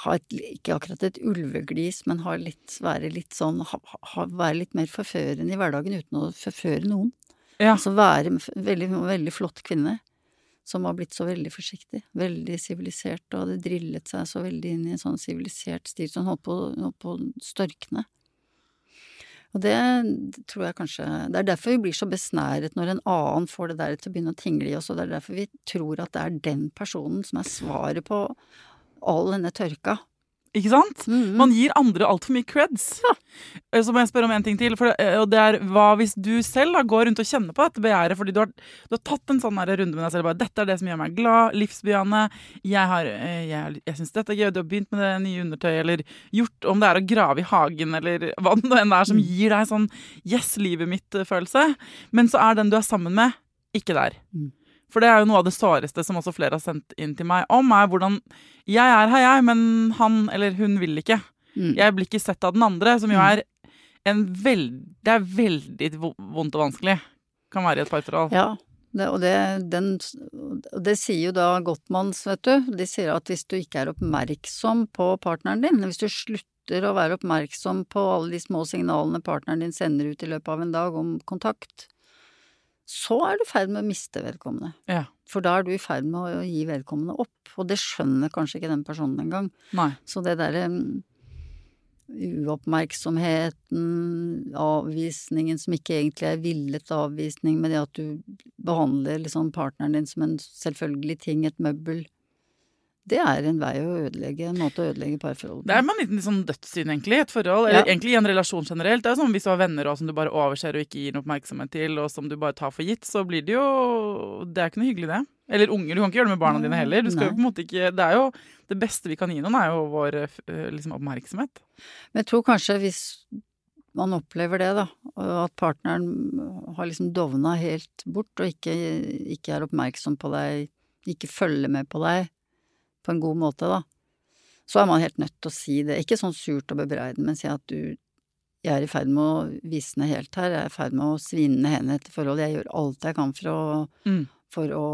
ha et, ikke akkurat et ulveglis, men ha litt, være litt sånn, ha, ha, være litt mer forførende i hverdagen uten å forføre noen. Ja. Altså være en veldig, veldig flott kvinne som var blitt så veldig forsiktig, veldig sivilisert og hadde drillet seg så veldig inn i en sånn sivilisert stil så hun holdt på, holdt å størkne. Og det tror jeg kanskje Det er derfor vi blir så besnæret når en annen får det der til å begynne å tingle i oss, og det er derfor vi tror at det er den personen som er svaret på all denne tørka. Ikke sant? Mhm. Man gir andre altfor mye creds. Ja. Så må jeg spørre om en ting til. For, det, og det er hva hvis du selv da, går rundt og kjenner på dette begjæret fordi du har, du har tatt en sånn runde med deg selv. Bare, 'Dette er det som gjør meg glad. Livsbejaende. Jeg, har, eh, jeg, jeg syns dette er gøy. Du har begynt med det nye undertøyet.' Eller gjort om det er å grave i hagen, eller hva det enn er som gir deg sånn 'yes, livet mitt'-følelse. Men så er den du er sammen med, ikke der. Mm. For det er jo noe av det såreste som også flere har sendt inn til meg om, er hvordan Jeg er her, jeg, men han eller hun vil ikke. Mm. Jeg blir ikke sett av den andre, som jo er en veld... Det er veldig vondt og vanskelig. Kan være i et parforhold. Ja, det, og det, den, det sier jo da Gottmanns, vet du. De sier at hvis du ikke er oppmerksom på partneren din, hvis du slutter å være oppmerksom på alle de små signalene partneren din sender ut i løpet av en dag om kontakt, så er du i ferd med å miste vedkommende. Ja. For da er du i ferd med å gi vedkommende opp, og det skjønner kanskje ikke den personen engang. Så det derre mm, uoppmerksomheten, avvisningen som ikke egentlig er villet avvisning, men det at du behandler liksom partneren din som en selvfølgelig ting, et møbel, det er en vei å ødelegge, en måte å ødelegge parforholdet Det er man liten sånn dødssyn, egentlig, i et forhold. Eller Ja. egentlig i en relasjon generelt. Det er jo sånn Hvis du har venner også, som du bare overser og ikke gir noe oppmerksomhet til, og som du bare tar for gitt, så blir det jo Det er ikke noe hyggelig, det. Eller unger. Du kan ikke gjøre det med barna dine heller. Du skal jo på en måte ikke Det er jo det beste vi kan gi noen, er jo vår eh, liksom, oppmerksomhet. Men jeg tror kanskje hvis man opplever det, da, at partneren har liksom dovna helt bort og ikke, ikke er oppmerksom på deg, ikke følger med på deg på en god måte, da, så er man helt nødt til å si det. Ikke sånn surt og bebreidende, men si at du jeg er i ferd med å visne helt her, jeg er i ferd med å svinne hen etter forhold. Jeg gjør alt jeg kan for å, Mm. for å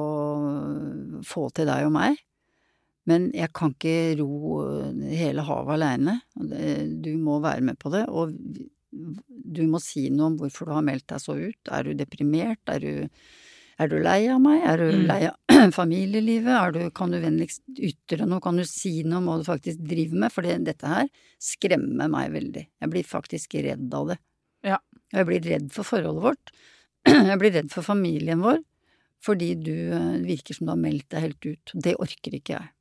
få til deg og meg. Men jeg kan ikke ro hele havet aleine. Du må være med på det. Og du må si noe om hvorfor du har meldt deg så ut. Er du deprimert? Er du, er du lei av meg? Er du Mm. lei av familielivet? Er du, kan du vennligst ytre noe? Kan du si noe om hva du faktisk driver med? For dette her skremmer meg veldig. Jeg blir faktisk redd av det. Ja. Og jeg blir redd for forholdet vårt. Jeg blir redd for familien vår. Fordi du eh, virker som du har meldt deg helt ut. Det orker ikke jeg.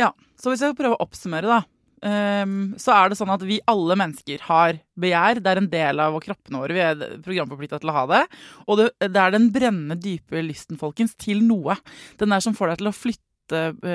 Ja, så hvis jeg prøver å oppsummere, da. Ehm, så er det sånn at vi alle mennesker har begjær. Det er en del av kroppene våre. Vi er programforplikta til å ha det. Og det, det er den brennende, dype lysten, folkens, til noe. Den der som får deg til å flytte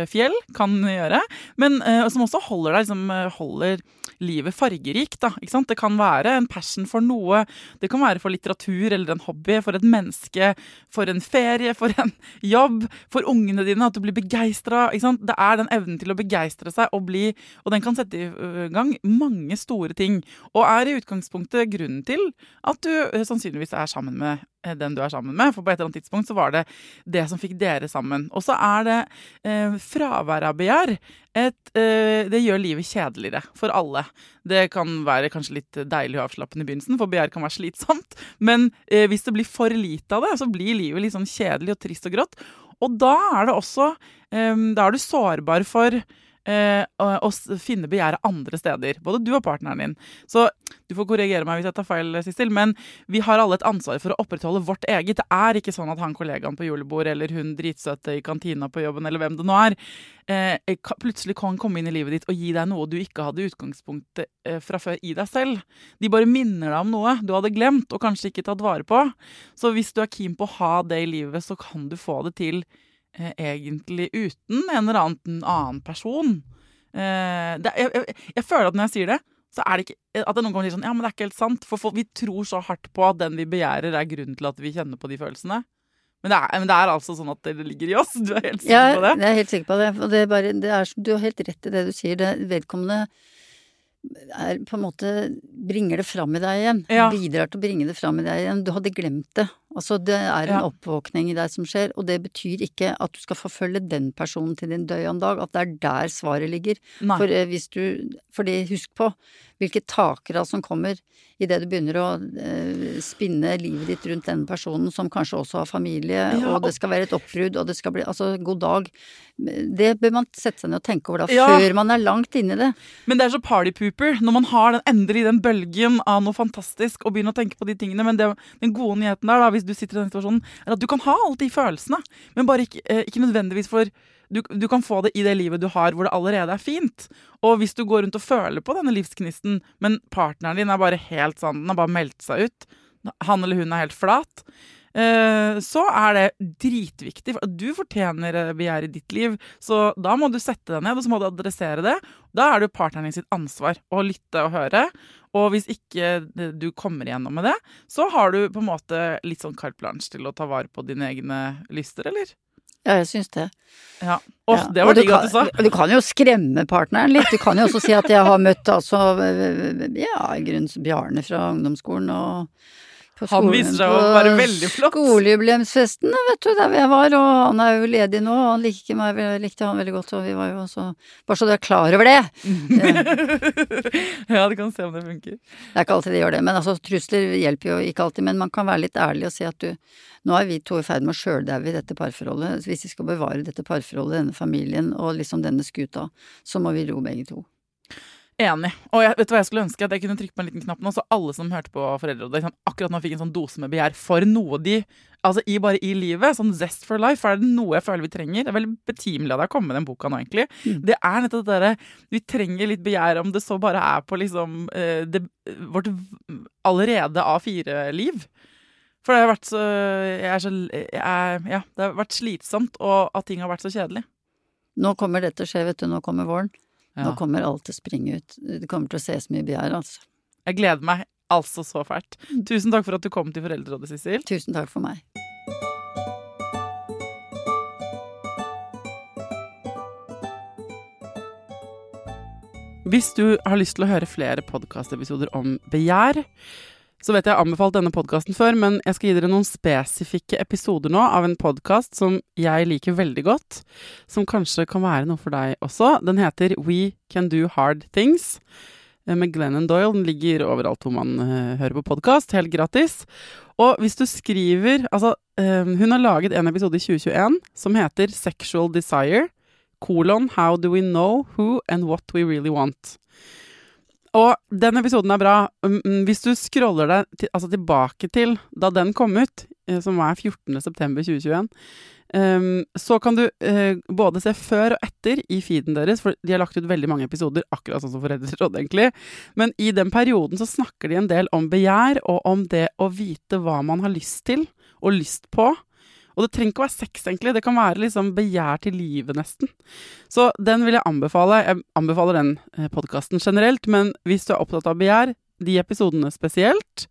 fjell, kan gjøre. Men eh, som også holder deg, liksom, eh, holder livet fargerikt. Det kan være en passion for noe. Det kan være for litteratur eller en hobby, for et menneske, for en ferie, for en jobb, for ungene dine. At du blir begeistra. Det er den evnen til å begeistre seg og bli Og den kan sette i gang mange store ting. Og er i utgangspunktet grunnen til at du sannsynligvis er sammen med eh, den du er sammen med. For på et eller annet tidspunkt så var det det som fikk dere sammen. Og så er det eh, fravær av begjær. Et, eh, det gjør livet kjedeligere for alle. Det kan være kanskje litt deilig og avslappende i begynnelsen, for begjær kan være slitsomt. Men eh, hvis det blir for lite av det, så blir livet litt sånn kjedelig og trist og grått. Og da er det også eh, Da er du sårbar for eh, å, finne begjæret andre steder. Både du og partneren din. Så du får korrigere meg hvis jeg tar feil, Sissel, men vi har alle et ansvar for å opprettholde vårt eget. Det er ikke sånn at han kollegaen på julebord eller hun dritsøte i kantina på jobben eller hvem det nå er, eh, plutselig kan komme inn i livet ditt og gi deg noe du ikke hadde utgangspunktet eh, fra før i deg selv. De bare minner deg om noe du hadde glemt og kanskje ikke tatt vare på. Så hvis du er keen på å ha det i livet, så kan du få det til eh, egentlig uten en eller annen, annen person. Eh, det, jeg, jeg, jeg føler at når jeg sier det, så er det ikke at det noen ganger sier sånn Ja, men det er ikke helt sant. For folk, vi tror så hardt på at den vi begjærer, er grunnen til at vi kjenner på de følelsene. Men det, er, men det er altså sånn at det ligger i oss. Du er helt sikker Ja, på det? jeg er helt sikker på det. Og det er bare, det er, du har helt rett i det du sier. Det, vedkommende er på en måte bringer det fram i deg igjen. Ja. Bidrar til å bringe det fram i deg igjen. Du hadde glemt det. Altså, det er en Ja. oppvåkning i deg som skjer, og det betyr ikke at du skal forfølge den personen til din døyende dag, at det er der svaret ligger. Nei. For eh, hvis du Fordi husk på hvilke takere som kommer idet du begynner å eh, spinne livet ditt rundt den personen som kanskje også har familie, Ja, og det skal være et oppbrudd, og det skal bli Altså, god dag. Det bør man sette seg ned og tenke over da, Ja. før man er langt inni det. Men det er så partypooper når man har den, endelig den bølgen av noe fantastisk og begynner å tenke på de tingene. Men det, den gode nyheten der, da, hvis du sitter i den situasjonen, er at du kan ha alle de følelsene. Men bare ikke, eh, ikke nødvendigvis for du, du kan få det i det livet du har hvor det allerede er fint. Og hvis du går rundt og føler på denne livsgnisten, men partneren din er bare helt sånn, den har bare meldt seg ut, han eller hun er helt flat, så er det dritviktig. for Du fortjener eh, begjær i ditt liv, så da må du sette deg ned og så må du adressere det. Da er det partneren din sitt ansvar å lytte og høre. Og hvis ikke du kommer igjennom med det, så har du på en måte litt sånn carte blanche til å ta vare på dine egne lyster, eller? Ja, jeg syns det. Ja. Oh, Ja. det var digg at du sa. Du kan jo skremme partneren litt. Du kan jo også si at jeg har møtt altså ja, i grunnen Bjarne fra ungdomsskolen og på Han viser seg å være veldig flott. Skolejubileumsfesten, vet du, der jeg var, og han er jo ledig nå, og han likte meg, likte han veldig godt, og vi var jo også Bare så du er klar over det! ja, du kan se om det funker. Det er ikke alltid det gjør det, men altså trusler hjelper jo ikke alltid. Men man kan være litt ærlig og si at du, nå er vi to i ferd med å sjøldaue i dette parforholdet. Hvis vi skal bevare dette parforholdet, denne familien og liksom denne skuta, så må vi ro begge to. Enig. Og jeg, vet du hva jeg skulle ønske? At jeg kunne trykke på en liten knapp nå, så alle som hørte på Foreldrerådet, liksom, akkurat nå fikk en sånn dose med begjær for noe de Altså i, bare i livet. Sånn zest for life. Er det noe jeg føler vi trenger? Det er veldig betimelig av deg å komme med den boka nå, egentlig. Mm. Det er nettopp det derre Vi trenger litt begjær, om det så bare er på liksom eh, det, vårt allerede A4-liv. For det har vært så Jeg er så jeg Ja, det har vært slitsomt, og at ting har vært så kjedelig. Nå kommer dette skje, vet du, nå kommer våren. Nå kommer alt til å springe ut. Det kommer til å ses mye begjær, altså. Jeg gleder meg altså så fælt. Tusen takk for at du kom til Foreldrerådet, Sissel. Tusen takk for meg. hvis du har lyst til å høre flere podkastepisoder om begjær, så vet jeg jeg har anbefalt denne podkasten før, men jeg skal gi dere noen spesifikke episoder nå av en podkast som jeg liker veldig godt, som kanskje kan være noe for deg også. Den heter We Can Do Hard Things eh, med Glennon Doyle. Den ligger overalt hvor man uh, hører på podkast, helt gratis. Og hvis du skriver Altså, uh, hun har laget en episode i 2021 som heter Sexual Desire, kolon How do we know who and what we really want? Og den episoden er bra. Mm, mm, hvis du scroller deg til, altså tilbake til da den kom ut, eh, som var 14.9.2021, um, så kan du uh, både se før og etter i feeden deres, for de har lagt ut veldig mange episoder, akkurat sånn som Foreldreråd, egentlig. Men i den perioden så snakker de en del om begjær, og om det å vite hva man har lyst til, og lyst på. Og det trenger ikke å være sex, egentlig. Det kan være liksom begjær til livet, nesten. Så den vil jeg anbefale. Jeg anbefaler den eh, podkasten generelt, men hvis du er opptatt av begjær, de episodene spesielt.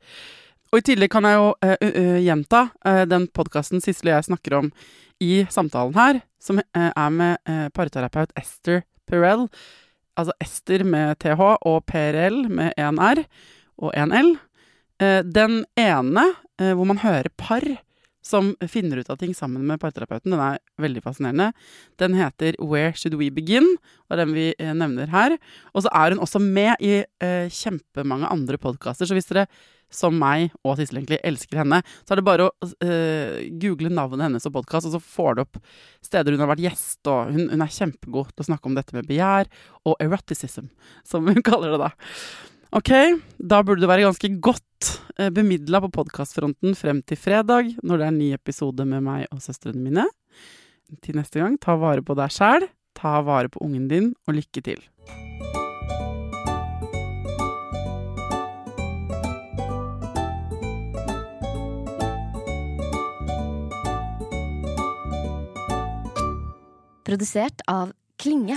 Og i tillegg kan jeg jo uh, uh, gjenta uh, den podkasten Sissel og jeg snakker om i samtalen her, som er med parterapeut Esther Perel. Altså Ester med TH og PRL med én R og én L. den ene, hvor man hører par som finner ut av ting sammen med parterapeuten. Den er veldig fascinerende. Den heter Where Should We Begin? Er den vi eh, nevner her. Og så er hun også med i eh, kjempemange andre podkaster, så hvis dere som meg og Sissel egentlig elsker henne, så er det bare å eh, google navnet hennes og podkast, og så får du opp steder hun har vært gjest, og hun, hun er kjempegod til å snakke om dette med begjær og eroticism, som hun kaller det da. Ok, da burde du være ganske godt eh, bemidla på podkastfronten frem til fredag, når det er ny episode med meg og søstrene mine. Til neste gang, ta vare på deg sjæl, ta vare på ungen din, og lykke til. Produsert av Klinge.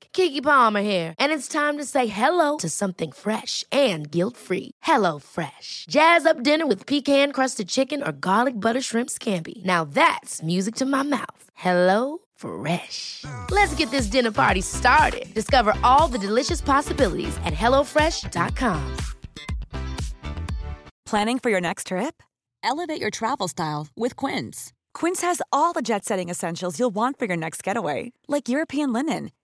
Kiki Palmer here, and it's time to say hello to something fresh and guilt-free. Hello Fresh. Jazz up dinner with pecan-crusted chicken or garlic butter shrimp scampi. Now that's music to my mouth. Hello Fresh. Let's get this dinner party started. Discover all the delicious possibilities at hellofresh.com. Planning for your next trip? Elevate your travel style with Quince. Quince has all the jet setting essentials you'll want for your next getaway, like European linen,